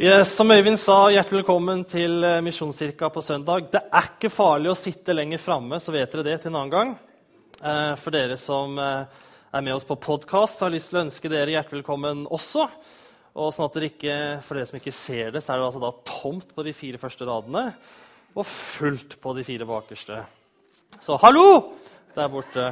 Yes, som Øyvind sa, hjertelig velkommen til eh, Misjonskirka på søndag. Det er ikke farlig å sitte lenger framme, så vet dere det til en annen gang. Eh, for dere som eh, er med oss på podkast, har lyst til å ønske dere hjertelig velkommen også. Og sånn at dere ikke, For dere som ikke ser det, så er det altså da tomt på de fire første radene og fullt på de fire bakerste. Så hallo der borte.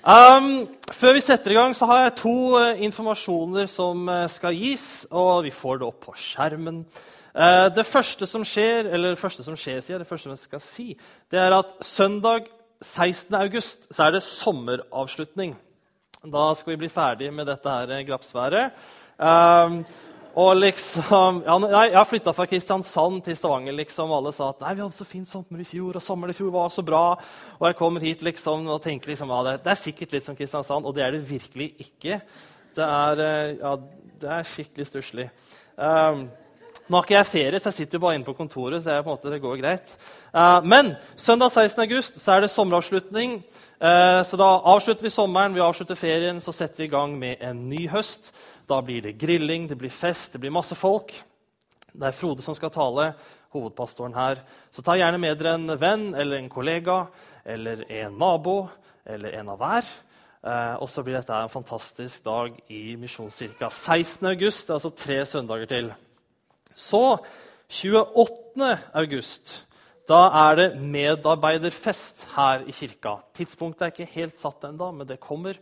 Um, før vi setter i gang, så har jeg to uh, informasjoner som uh, skal gis. Og vi får det opp på skjermen. Uh, det første som skjer, eller det første som skjer, sier jeg, det første som jeg skal si, det er at søndag 16. august så er det sommeravslutning. Da skal vi bli ferdig med dette her grapsværet. Um, og liksom, ja, Jeg flytta fra Kristiansand til Stavanger. liksom, Alle sa at nei, vi hadde så fint sommer i fjor, og sommeren i fjor var så bra. Og jeg kommer hit liksom, og tenker liksom, ja, det, det er sikkert litt som Kristiansand, og det er det virkelig ikke. Det er, eh, ja, det er skikkelig stusslig. Um, nå har ikke jeg ferie, så jeg sitter bare inne på kontoret. så jeg, på en måte, det går greit. Uh, men søndag 16. august så er det sommeravslutning. Uh, så da avslutter vi sommeren, vi avslutter ferien, så setter vi i gang med en ny høst. Da blir det grilling, det blir fest, det blir masse folk. Det er Frode som skal tale, hovedpastoren her. Så ta gjerne med dere en venn eller en kollega eller en nabo eller en av hver. Eh, og så blir dette en fantastisk dag i Misjonskirka. 16. august, det er altså tre søndager til. Så 28. august. Da er det medarbeiderfest her i kirka. Tidspunktet er ikke helt satt ennå, men det kommer.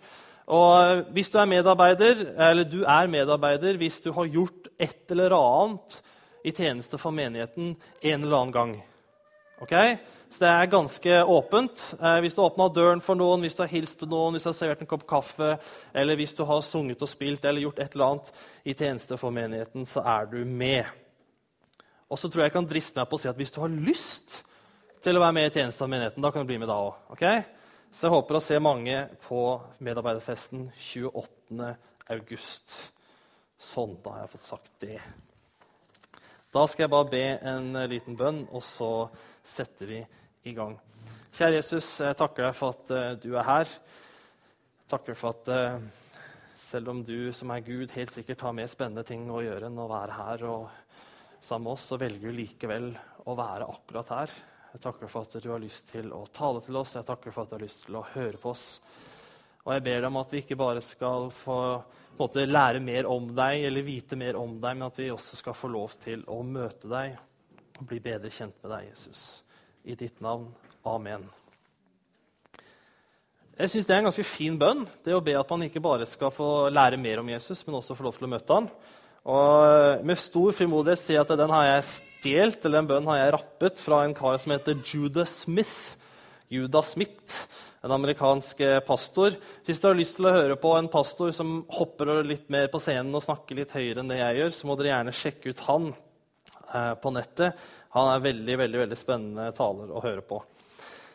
Og hvis du er medarbeider, eller du er medarbeider hvis du har gjort et eller annet i tjeneste for menigheten en eller annen gang. Okay? Så det er ganske åpent. Eh, hvis du har åpna døren for noen, hvis du har hilst på noen, hvis du har servert en kopp kaffe, eller hvis du har sunget og spilt eller gjort et eller annet i tjeneste for menigheten, så er du med. Og så tror jeg jeg kan driste meg på å si at hvis du har lyst til å være med i tjeneste for menigheten, da kan du bli med da òg. Okay? Så jeg håper å se mange på medarbeiderfesten 28. august. Sånn, da har jeg fått sagt det. Da skal jeg bare be en liten bønn, og så setter vi i gang. Kjære Jesus, jeg takker deg for at uh, du er her. Jeg takker for at uh, selv om du som er Gud helt sikkert har mer spennende ting å gjøre enn å være her og sammen med oss, så velger du likevel å være akkurat her. Jeg takker for at du har lyst til å tale til oss. Jeg takker for at du har lyst til å høre på oss. Og jeg ber deg om at vi ikke bare skal få måte, lære mer om deg eller vite mer om deg, men at vi også skal få lov til å møte deg og bli bedre kjent med deg, Jesus. I ditt navn. Amen. Jeg synes Det er en ganske fin bønn, det å be at man ikke bare skal få lære mer om Jesus, men også få lov til å møte ham. Og Med stor frimodighet sier jeg at den har jeg stjålet, eller den bønnen har jeg rappet fra en kar som heter Judah Smith. Judah Smith, en amerikansk eh, pastor. Hvis dere har lyst til å høre på en pastor som hopper litt mer på scenen og snakker litt høyere enn det jeg gjør, så må dere gjerne sjekke ut han eh, på nettet. Han er veldig, veldig, veldig spennende taler å høre på.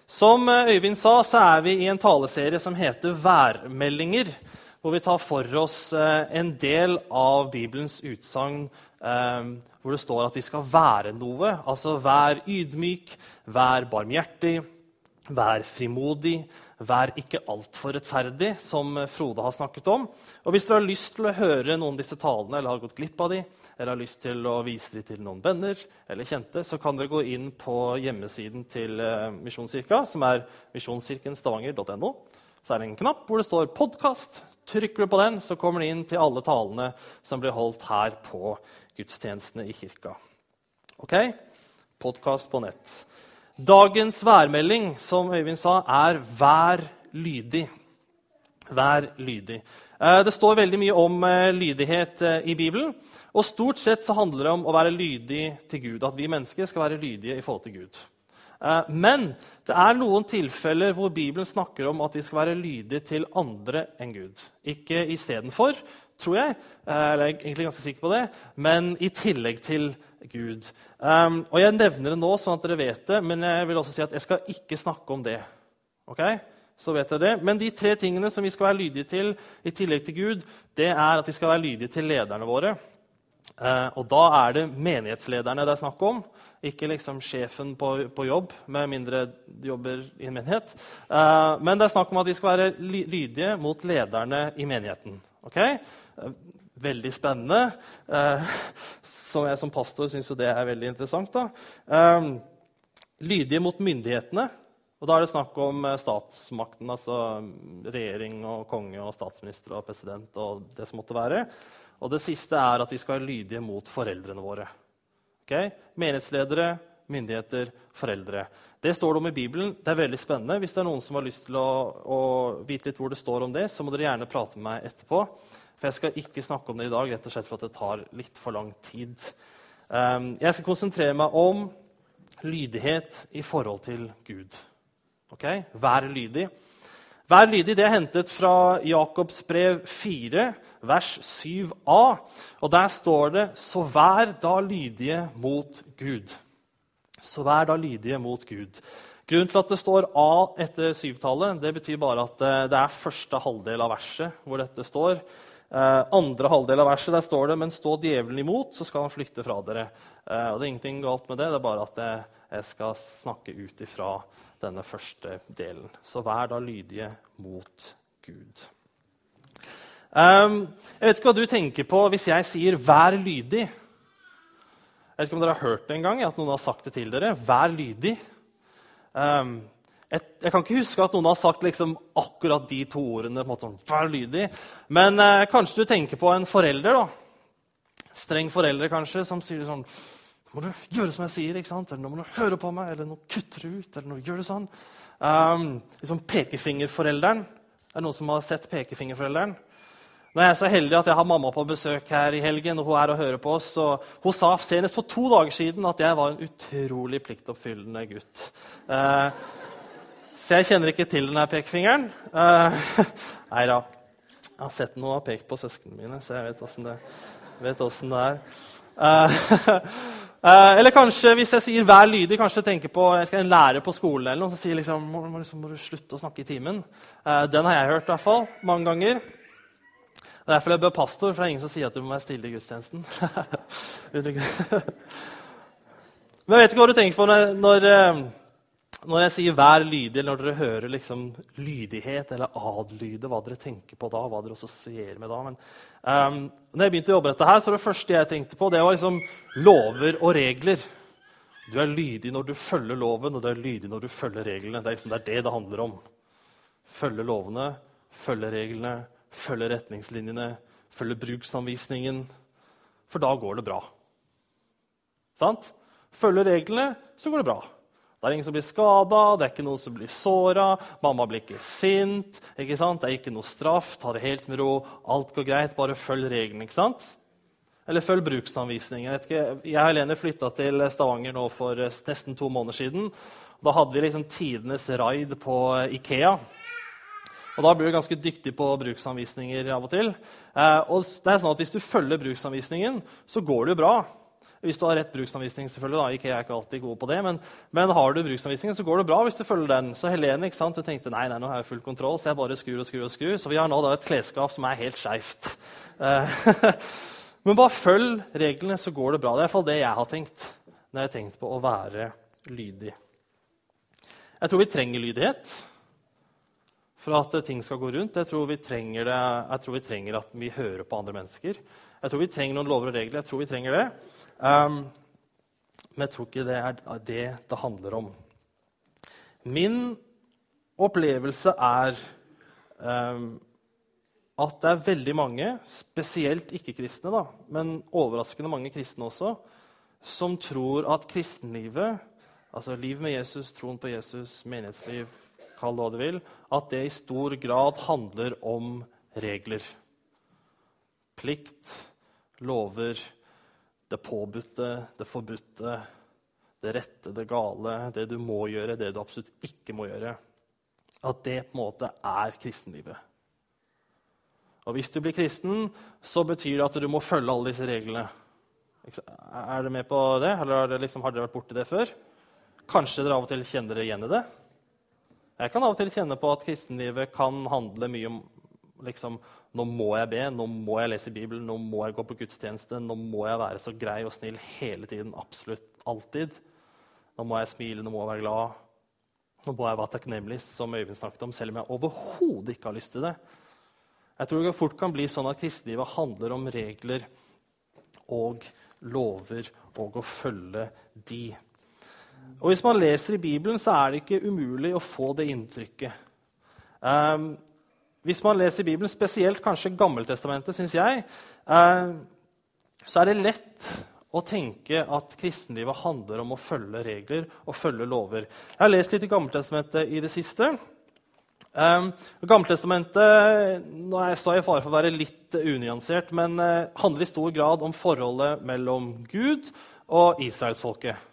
Som eh, Øyvind sa, så er vi i en taleserie som heter Værmeldinger hvor vi tar for oss en del av Bibelens utsagn hvor det står at vi skal være noe. Altså vær ydmyk, vær barmhjertig, vær frimodig, vær ikke altfor rettferdig, som Frode har snakket om. Og Hvis dere har lyst til å høre noen av disse talene, eller har gått glipp av dem, eller har lyst til å vise dem til noen venner eller kjente, så kan dere gå inn på hjemmesiden til eh, Misjonskirka, som er misjonskirkenstavanger.no. Så er det en knapp hvor det står 'podkast'. Trykker du på den, så kommer du inn til alle talene som blir holdt her på gudstjenestene i kirka. Ok? Podkast på nett. Dagens værmelding som Øyvind sa, er 'vær lydig'. Vær lydig. Eh, det står veldig mye om eh, lydighet eh, i Bibelen. Og stort sett så handler det om å være lydig til Gud. At vi mennesker skal være lydige i forhold til Gud. Men det er noen tilfeller hvor Bibelen snakker om at vi skal være lydige til andre enn Gud. Ikke istedenfor, tror jeg, eh, eller jeg er egentlig ganske sikker på det, men i tillegg til Gud. Um, og Jeg nevner det nå, sånn at dere vet det, men jeg vil også si at jeg skal ikke snakke om det. Ok? Så vet dere det. Men de tre tingene som vi skal være lydige til, i tillegg til Gud, det er at vi skal være lydige til lederne våre. Uh, og da er det menighetslederne det er snakk om. Ikke liksom sjefen på, på, jobb, med mindre jobber i en menighet. Uh, men det er snakk om at vi skal være lydige mot lederne i menigheten. Okay? Veldig spennende. Eh, som jeg som pastor syns jo det er veldig interessant. Um, lydige mot myndighetene. Og da er det snakk om eh, statsmakten, altså regjering og konge og statsminister og president og det som måtte være. Og det siste er at vi skal være lydige mot foreldrene våre. Okay? Menighetsledere, myndigheter, foreldre. Det står det om i Bibelen. Det er veldig spennende. Hvis det er noen som har lyst til å, å vite litt hvor det står om det, så må dere gjerne prate med meg etterpå. For jeg skal ikke snakke om det i dag, rett og slett for at det tar litt for lang tid. Um, jeg skal konsentrere meg om lydighet i forhold til Gud. Okay? Vær lydig. Vær lydig det er hentet fra Jakobs brev 4, vers 7a. Og Der står det Så vær da lydige mot Gud. Så vær da lydige mot Gud. Grunnen til at det står A etter syvtallet, det betyr bare at eh, det er første halvdel av verset hvor dette står. Eh, andre halvdel av verset der står det men stå djevelen imot, så skal han flykte fra dere. Eh, og Det er ingenting galt med det, det er bare at jeg, skal snakke ut ifra denne første delen. Så vær da lydige mot Gud. Jeg vet ikke hva du tenker på hvis jeg sier 'vær lydig'. Jeg vet ikke om dere har hørt det en gang, at noen har sagt det til dere. Vær lydig. Um, jeg, jeg, kan ikke huske at noen har sagt liksom akkurat de to ordene. sånn, Vær lydig. Men uh, kanskje du tenker på en forelder. da. Streng forelder kanskje, som sier sånn Nå må du gjøre som jeg sier, ikke sant? eller nå må du høre på meg, eller nå kutter du ut. eller nå gjør du sånn. Um, liksom Pekefingerforelderen. Er det noen som har sett pekefingerforelderen? Nå er jeg så heldig at jeg har mamma på besøk her i helgen. og Hun er og hører på oss, og hun sa senest for to dager siden at jeg var en utrolig pliktoppfyllende gutt. Eh, så jeg kjenner ikke til denne pekefingeren. Eh, nei da. Jeg har sett noen og pekt på søsknene mine, så jeg vet åssen det, det er. Uh, Uh, eller kanskje hvis jeg sier 'vær lydig', kanskje tenker på jeg skal lærer på skolen. eller noe, som sier liksom, må, må, liksom, må du slutte å snakke i timen. Uh, den har jeg hørt i hvert fall, mange ganger. Det er derfor jeg bør pastor, for det er ingen som sier at du må være stille i gudstjenesten. Men jeg vet ikke hva du tenker på når, når, eh, når jeg sier 'vær lydig', eller når dere hører liksom lydighet eller adlyde, hva dere tenker på da, hva dere assosierer med da. Men um, når jeg begynte å jobbe dette her, så det første jeg tenkte på, det var liksom lover og regler. Du er lydig når du følger loven, og du er lydig når du følger reglene. Det er, liksom, det, er det det handler om. Følge lovene, følge reglene, følge retningslinjene, følge bruksanvisningen. For da går det bra. Sant? Følger reglene, så går det bra. Det er ingen som blir skada, det er ikke noen som blir såra. Mamma blir ikke sint. ikke? Det er ikke noe straff. Ta det helt med ro. Alt går greit. Bare følg reglene. ikke sant? Eller følg bruksanvisningen. Jeg, ikke, jeg og Helene flytta til Stavanger nå for nesten to måneder siden. Da hadde vi liksom tidenes raid på Ikea. Og Da blir du ganske dyktig på bruksanvisninger av og til. Eh, og det er sånn at Hvis du følger bruksanvisningen, så går det jo bra. Hvis du har rett bruksanvisning, selvfølgelig. da, ikke jeg er ikke alltid god på det, men, men, har du bruksanvisningen, så går det bra hvis du følger den. Så Helene ikke sant, hun tenkte nei, nei, nå har jeg full kontroll, så jeg bare skrur og skrur. og skrur. Så vi har nå da et klesskap som er helt skeivt. Eh, men bare følg reglene, så går det bra. Det er iallfall det jeg har tenkt når jeg har tenkt på å være lydig. Jeg tror vi trenger lydighet for at ting skal gå rundt. Jeg tror vi trenger, det, jeg tror vi trenger at vi hører på andre mennesker. Jeg tror vi trenger noen lover og regler. jeg tror vi trenger det. Um, men jeg tror ikke det er det det handler om. Min opplevelse er um, at det er veldig mange, spesielt ikke-kristne, men overraskende mange kristne også, som tror at kristenlivet, altså liv med Jesus, troen på Jesus, menighetsliv, kall det hva du vil, at det i stor grad handler om regler. Plikt, lover, det påbudte, det forbudte, det rette, det gale, det du må gjøre, det du absolutt ikke må gjøre. At det på en måte er kristenlivet. Og Hvis du blir kristen, så betyr det at du må følge alle disse reglene. Er dere med på det, eller har dere, liksom, har dere vært borti det før? Kanskje dere av og til kjenner dere igjen i det? Jeg kan av og til kjenne på at kristenlivet kan handle mye om liksom, nå må jeg be, nå må jeg lese Bibelen, nå må jeg gå på gudstjeneste, nå må jeg være så grei og snill hele tiden. Absolutt alltid. Nå må jeg smile, nå må jeg være glad. Nå må jeg være takknemlig, som Øyvind snakket om, selv om jeg overhodet ikke har lyst til det. Jeg tror det fort kan bli sånn at kristenlivet handler om regler og lover og å følge de. Og Hvis man leser i Bibelen, så er det ikke umulig å få det inntrykket. Um, hvis man leser Bibelen, spesielt kanskje Gammeltestamentet, syns jeg, uh, så er det lett å tenke at kristenlivet handler om å følge regler og følge lover. Jeg har lest litt i Gammeltestamentet i det siste. Um, Gammeltestamentet nå er jeg i fare for å være litt unyansert, men uh, handler i stor grad om forholdet mellom Gud og israelsfolket.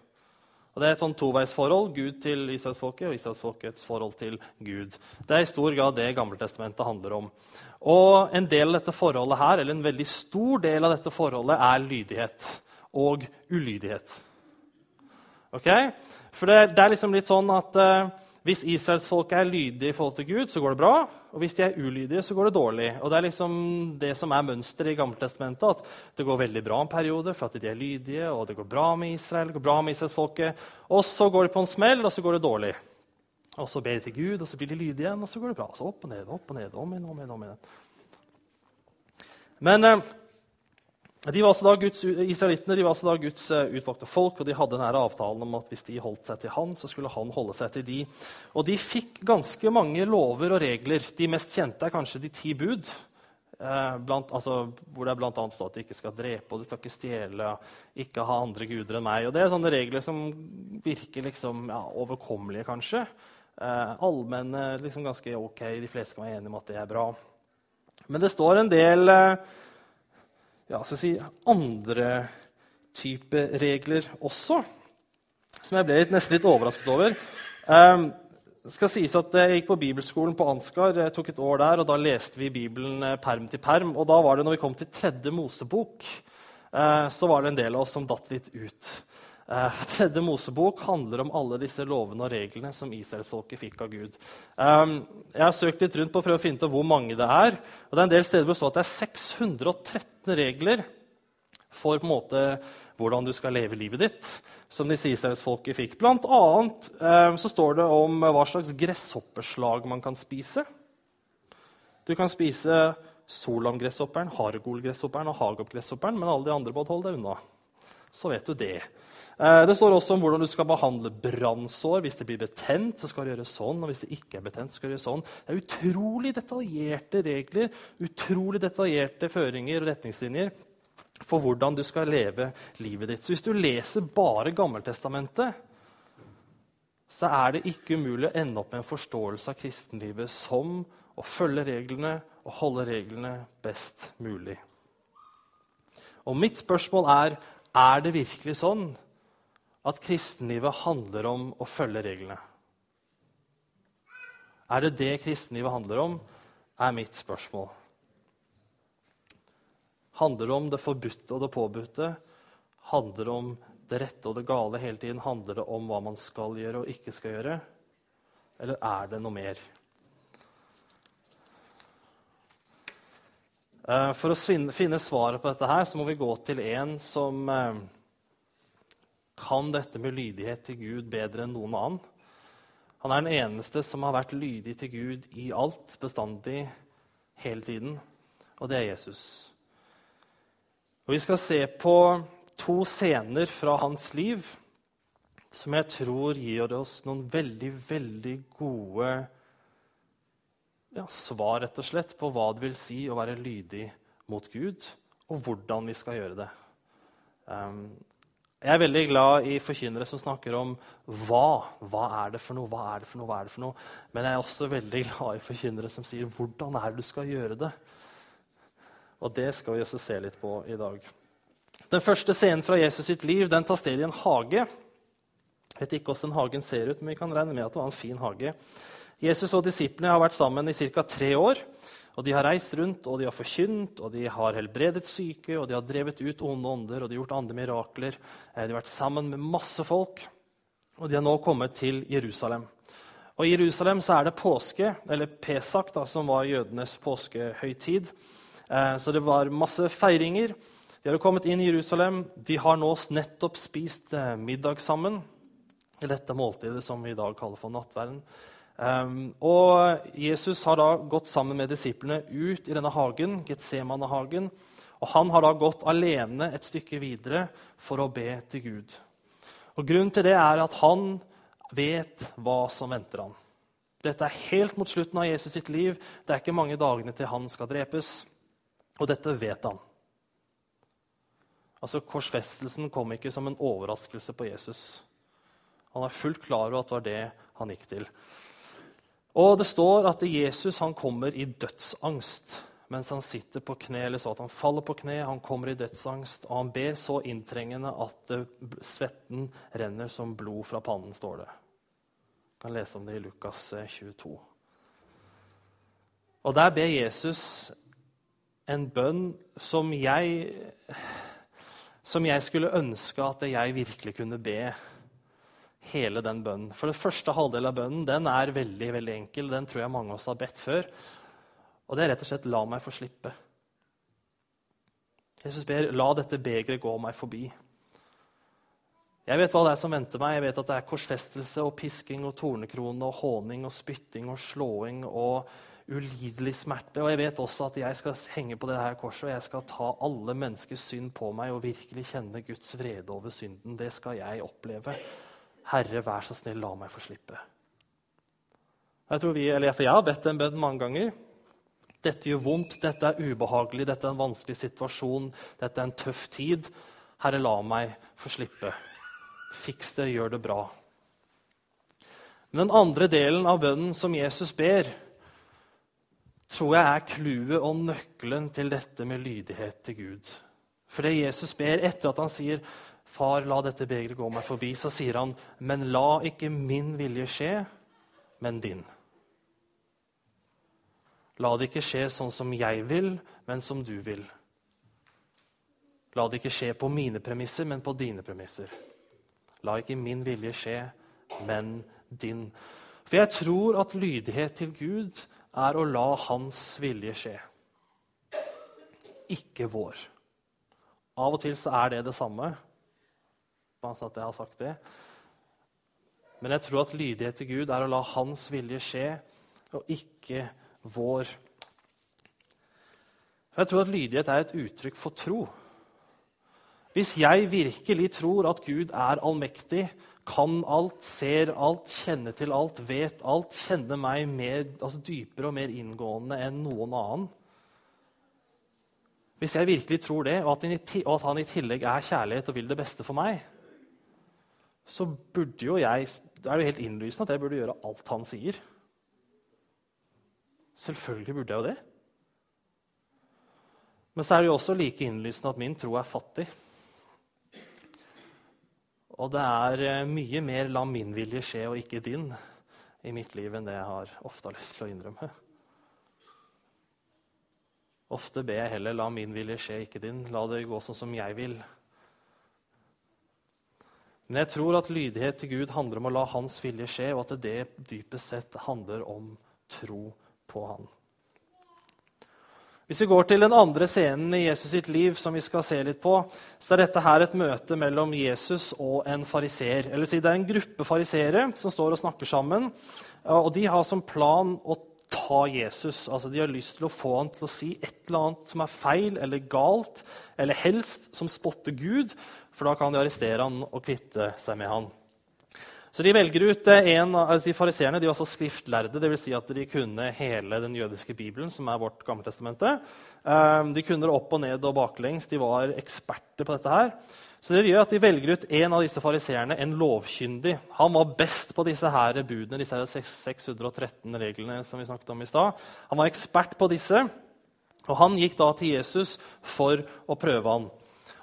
Og Det er et sånn toveisforhold. Gud til israelsfolket og israelsfolkets forhold til Gud. Det er i stor grad det Gammeltestamentet handler om. Og En del av dette forholdet her, eller en veldig stor del av dette forholdet er lydighet og ulydighet. Ok? For det, det er liksom litt sånn at uh, hvis israelsfolket er lydige i forhold til Gud, så går det bra. Og hvis de er ulydige, så går det dårlig. Og Det er liksom det som er mønsteret i Gammeltestamentet. At det går veldig bra en periode for at de er lydige, og det går bra med Israel, det går bra med israelsfolket. Og så går de på en smell, og så går det dårlig. Og så ber de til Gud, og så blir de lydige igjen, og så går det bra. Så opp og ned, opp og ned, om igjen, om igjen, om igjen. Men... Uh, de var altså Guds, Israelittene var altså da Guds uh, utvalgte folk, og de hadde denne avtalen om at hvis de holdt seg til han, så skulle han holde seg til de. Og de fikk ganske mange lover og regler. De mest kjente er kanskje de ti bud. Uh, blant, altså, hvor det bl.a. står at de ikke skal drepe, og du skal ikke stjele, ikke ha andre guder enn meg. Og Det er sånne regler som virker liksom, ja, overkommelige, kanskje. Eh, allmenne, liksom ganske ok, de fleste kan være enige om at det er bra. Men det står en del uh, ja, si, andre type regler også, som jeg ble litt, nesten litt overrasket over. Um, det skal sies at Jeg gikk på bibelskolen på Ansgar. Tok et år der, og Da leste vi Bibelen eh, perm til perm. og da var det, når vi kom til tredje Mosebok, uh, så var det en del av oss som datt litt ut. Uh, tredje Mosebok handler om alle disse lovene og reglene som israelsfolket fikk av Gud. Um, jeg har søkt litt rundt på å prøve å finne ut hvor mange det er. og det er en del steder hvor det står at det er 613 regler for på en måte hvordan du skal leve livet ditt, som disse israelsfolket fikk. Blant annet um, så står det om hva slags gresshoppeslag man kan spise. Du kan spise solamgresshopperen, hargolgresshopperen og hagopgresshopperen, men alle de andre må holde deg unna. Så vet du det. Eh, det står også om hvordan du skal behandle brannsår. Hvis det blir betent, så skal du gjøre sånn. og hvis det ikke er betent, så skal du gjøre sånn. Det er utrolig detaljerte regler, utrolig detaljerte føringer og retningslinjer for hvordan du skal leve livet ditt. Så hvis du leser bare Gammeltestamentet, så er det ikke umulig å ende opp med en forståelse av kristenlivet som å følge reglene og holde reglene best mulig. Og mitt spørsmål er er det virkelig sånn at kristenlivet handler om å følge reglene? Er det det kristenlivet handler om, er mitt spørsmål. Handler det om det forbudte og det påbudte? Handler det om det rette og det gale hele tiden? Handler det om hva man skal gjøre og ikke skal gjøre? Eller er det noe mer? Eh, for å finne svaret på dette her, så må vi gå til en som eh, kan dette med lydighet til Gud bedre enn noen annen. Han er den eneste som har vært lydig til Gud i alt, bestandig, hele tiden. Og det er Jesus. Og Vi skal se på to scener fra hans liv som jeg tror gir oss noen veldig, veldig gode ja, svar rett og slett, på hva det vil si å være lydig mot Gud, og hvordan vi skal gjøre det. Um, jeg er veldig glad i forkynnere som snakker om hva. Hva er det for noe? Hva er det for noe? Hva er det for noe? Men jeg er også veldig glad i forkynnere som sier hvordan er det du skal gjøre det. Og det skal vi også se litt på i dag. Den første scenen fra Jesus sitt liv den tar sted i en hage. Jeg vet ikke hvordan hagen ser ut, men vi kan regne med at det var en fin hage. Jesus og disiplene har vært sammen i ca. tre år. Og De har reist rundt og de har forkynt, og de har helbredet syke, og de har drevet ut onde ånder og de har gjort andre mirakler. Eh, de har vært sammen med masse folk, og de har nå kommet til Jerusalem. Og I Jerusalem så er det påske, eller Pesak, da, som var jødenes påskehøytid. Eh, så det var masse feiringer. De har kommet inn i Jerusalem. De har nå nettopp spist eh, middag sammen. Dette måltidet som vi i dag kaller for nattverden. Um, og Jesus har da gått sammen med disiplene ut i denne hagen, Getsemane-hagen. Og Han har da gått alene et stykke videre for å be til Gud. Og Grunnen til det er at han vet hva som venter han. Dette er helt mot slutten av Jesus sitt liv. Det er ikke mange dagene til han skal drepes. Og dette vet han. Altså, Korsfestelsen kom ikke som en overraskelse på Jesus. Han er fullt klar over at det var det han gikk til. Og Det står at Jesus han kommer i dødsangst mens han sitter på kne. eller så at Han faller på kne, han kommer i dødsangst, og han ber så inntrengende at svetten renner som blod fra pannen. står det. Du kan lese om det i Lukas 22. Eh, og Der ber Jesus en bønn som jeg som jeg skulle ønske at jeg virkelig kunne be hele den bønnen. For den første halvdelen av bønnen den er veldig veldig enkel. Den tror jeg mange av oss har bedt før. Og det er rett og slett 'la meg få slippe'. Jesus ber 'la dette begeret gå meg forbi'. Jeg vet hva det er som venter meg. Jeg vet at det er korsfestelse og pisking og tornekrone og håning og spytting og slåing og ulidelig smerte. Og jeg vet også at jeg skal henge på det her korset og jeg skal ta alle menneskers synd på meg og virkelig kjenne Guds vrede over synden. Det skal jeg oppleve. Herre, vær så snill, la meg få slippe. Jeg, tror vi, eller jeg har bedt den bønnen mange ganger. Dette gjør vondt, dette er ubehagelig, dette er en vanskelig situasjon, dette er en tøff tid. Herre, la meg få slippe. Fiks det, gjør det bra. Men den andre delen av bønnen som Jesus ber, tror jeg er clouet og nøkkelen til dette med lydighet til Gud. For det Jesus ber etter at han sier, 'Far, la dette begeret gå meg forbi', så sier han, 'Men la ikke min vilje skje, men din'. La det ikke skje sånn som jeg vil, men som du vil. La det ikke skje på mine premisser, men på dine premisser. La ikke min vilje skje, men din. For jeg tror at lydighet til Gud er å la Hans vilje skje. Ikke vår. Av og til så er det det samme. Så at jeg har sagt det. Men jeg tror at lydighet til Gud er å la Hans vilje skje, og ikke vår. For Jeg tror at lydighet er et uttrykk for tro. Hvis jeg virkelig tror at Gud er allmektig, kan alt, ser alt, kjenner til alt, vet alt, kjenner meg mer, altså dypere og mer inngående enn noen annen Hvis jeg virkelig tror det, og at han i tillegg er kjærlighet og vil det beste for meg, så burde jo jeg Da er det jo helt innlysende at jeg burde gjøre alt han sier. Selvfølgelig burde jeg jo det. Men så er det jo også like innlysende at min tro er fattig. Og det er eh, mye mer 'la min vilje skje og ikke din' i mitt liv enn det jeg har ofte har lyst til å innrømme. Ofte ber jeg heller 'la min vilje skje, ikke din'. La det gå sånn som jeg vil. Men jeg tror at lydighet til Gud handler om å la Hans vilje skje, og at det dypest sett handler om tro på Han. Hvis vi går til den andre scenen i Jesus sitt liv, som vi skal se litt på, så er dette her et møte mellom Jesus og en fariser. Eller si, det er en gruppe fariseere som står og snakker sammen. og De har som plan å ta Jesus. Altså, de har lyst til å få han til å si et eller annet som er feil eller galt, eller helst som spotter Gud, for da kan de arrestere han og kvitte seg med han. Så de velger ut en av altså de Fariseerne var også skriftlærde, dvs. Si at de kunne hele den jødiske bibelen, som er vårt Gammeltestamentet. Eh, de kunne det opp og ned og baklengs. De var eksperter på dette. her. Så det gjør at De velger ut en av disse fariseerne, en lovkyndig. Han var best på disse her budene, disse her 613 reglene som vi snakket om i stad. Han var ekspert på disse, og han gikk da til Jesus for å prøve han.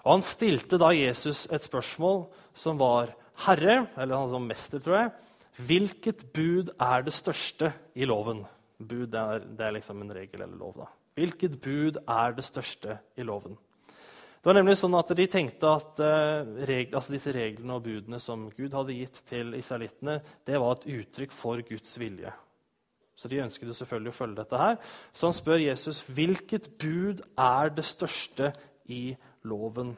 Og Han stilte da Jesus et spørsmål som var Herre, eller han som mester, tror jeg, hvilket bud er det største i loven? Bud er, det er liksom en regel eller lov. da. Hvilket bud er det største i loven? Det var nemlig sånn at De tenkte at regl, altså disse reglene og budene som Gud hadde gitt til israelittene, det var et uttrykk for Guds vilje. Så de ønsket selvfølgelig å følge dette. her. Så han spør Jesus hvilket bud er det største i loven.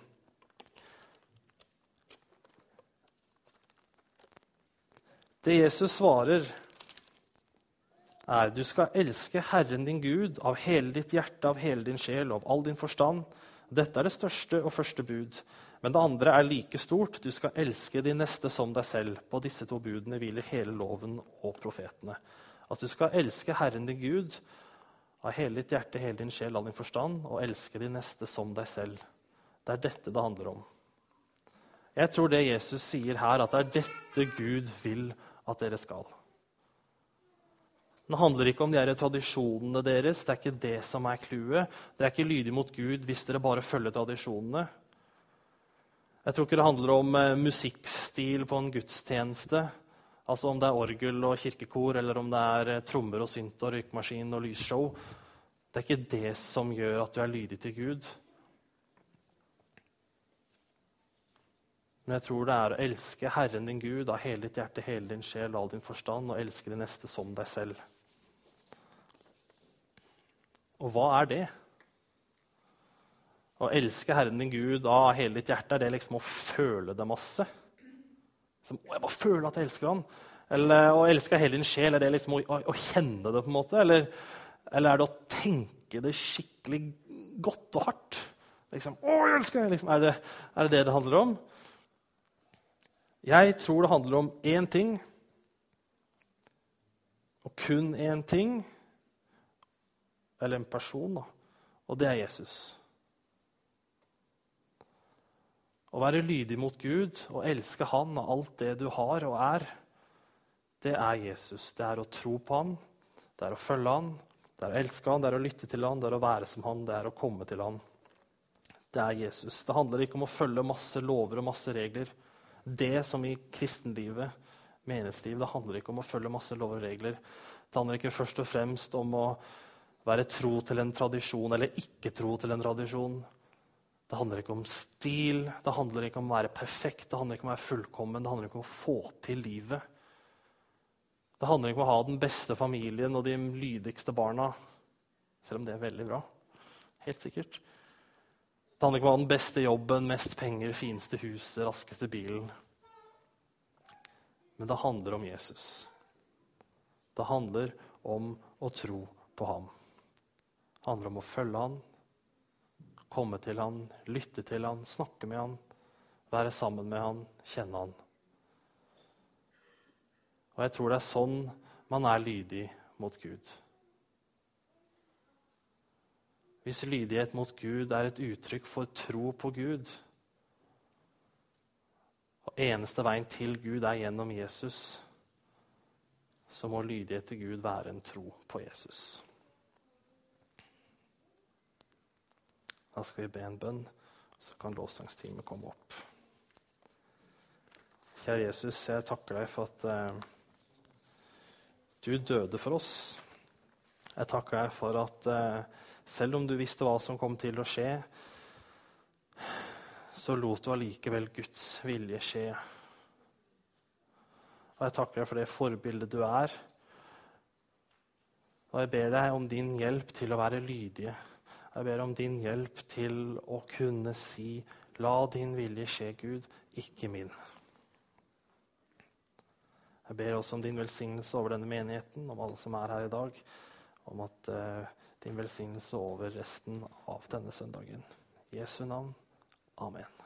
Det Jesus svarer, er du skal elske Herren din Gud av hele ditt hjerte, av hele din sjel og av all din forstand, Dette er det største og første bud. Men det andre er like stort. Du skal elske de neste som deg selv. På disse to budene hviler hele loven og profetene. At du skal elske Herren din Gud av hele ditt hjerte, hele din sjel, all din forstand, og elske de neste som deg selv. Det er dette det handler om. Jeg tror det Jesus sier her, at det er dette Gud vil at dere skal. Det handler ikke om de her tradisjonene deres. Det er ikke det som er clouet. Dere er ikke lydige mot Gud hvis dere bare følger tradisjonene. Jeg tror ikke det handler om eh, musikkstil på en gudstjeneste. Altså om det er orgel og kirkekor, eller om det er eh, trommer og synt og røykmaskin og lysshow. Det er ikke det som gjør at du er lydig til Gud. Men jeg tror det er å elske Herren din Gud av hele ditt hjerte, hele din sjel, all din forstand, og elske de neste som deg selv. Og hva er det? Å elske Herren din Gud av hele ditt hjerte, er det liksom å føle det masse? Som, å, jeg bare føler at jeg elsker han. Eller å elske hele din sjel, er det liksom å, å, å kjenne det? på en måte? Eller, eller, er det å tenke det skikkelig godt og hardt? Liksom, å, jeg elsker deg! Liksom, er, er det det det handler om? Jeg tror det handler om én ting, og kun én ting, eller en person, da, og det er Jesus. Å være lydig mot Gud og elske Han og alt det du har og er, det er Jesus. Det er å tro på Han, det er å følge Han, det er å elske Han, det er å lytte til Han, det er å være som Han, det er å komme til Han. Det er Jesus. Det handler ikke om å følge masse lover og masse regler. Det som i kristenlivet, menighetslivet, det handler ikke om å følge masse lover og regler. Det handler ikke først og fremst om å være tro til en tradisjon eller ikke tro til en tradisjon. Det handler ikke om stil, det handler ikke om å være perfekt, det handler ikke om å være fullkommen, det handler ikke om å få til livet. Det handler ikke om å ha den beste familien og de lydigste barna, selv om det er veldig bra. Helt sikkert. Det handler ikke om å ha den beste jobben, mest penger, fineste huset, raskeste bilen. Men det handler om Jesus. Det handler om å tro på ham. Det handler om å følge han, komme til han, lytte til han, snakke med han, være sammen med han, kjenne han. Og jeg tror det er sånn man er lydig mot Gud. Hvis lydighet mot Gud er et uttrykk for tro på Gud Og eneste veien til Gud er gjennom Jesus, så må lydighet til Gud være en tro på Jesus. Da skal vi be en bønn, så kan lovsangsteamet komme opp. Kjære Jesus, jeg takker deg for at eh, du døde for oss. Jeg takker deg for at eh, selv om du visste hva som kom til å skje, så lot du allikevel Guds vilje skje. Og jeg takker deg for det forbildet du er. Og jeg ber deg om din hjelp til å være lydige. Jeg ber om din hjelp til å kunne si, la din vilje skje, Gud, ikke min. Jeg ber også om din velsignelse over denne menigheten, om alle som er her i dag. Om at uh, din velsignelse over resten av denne søndagen. I Jesu navn. Amen.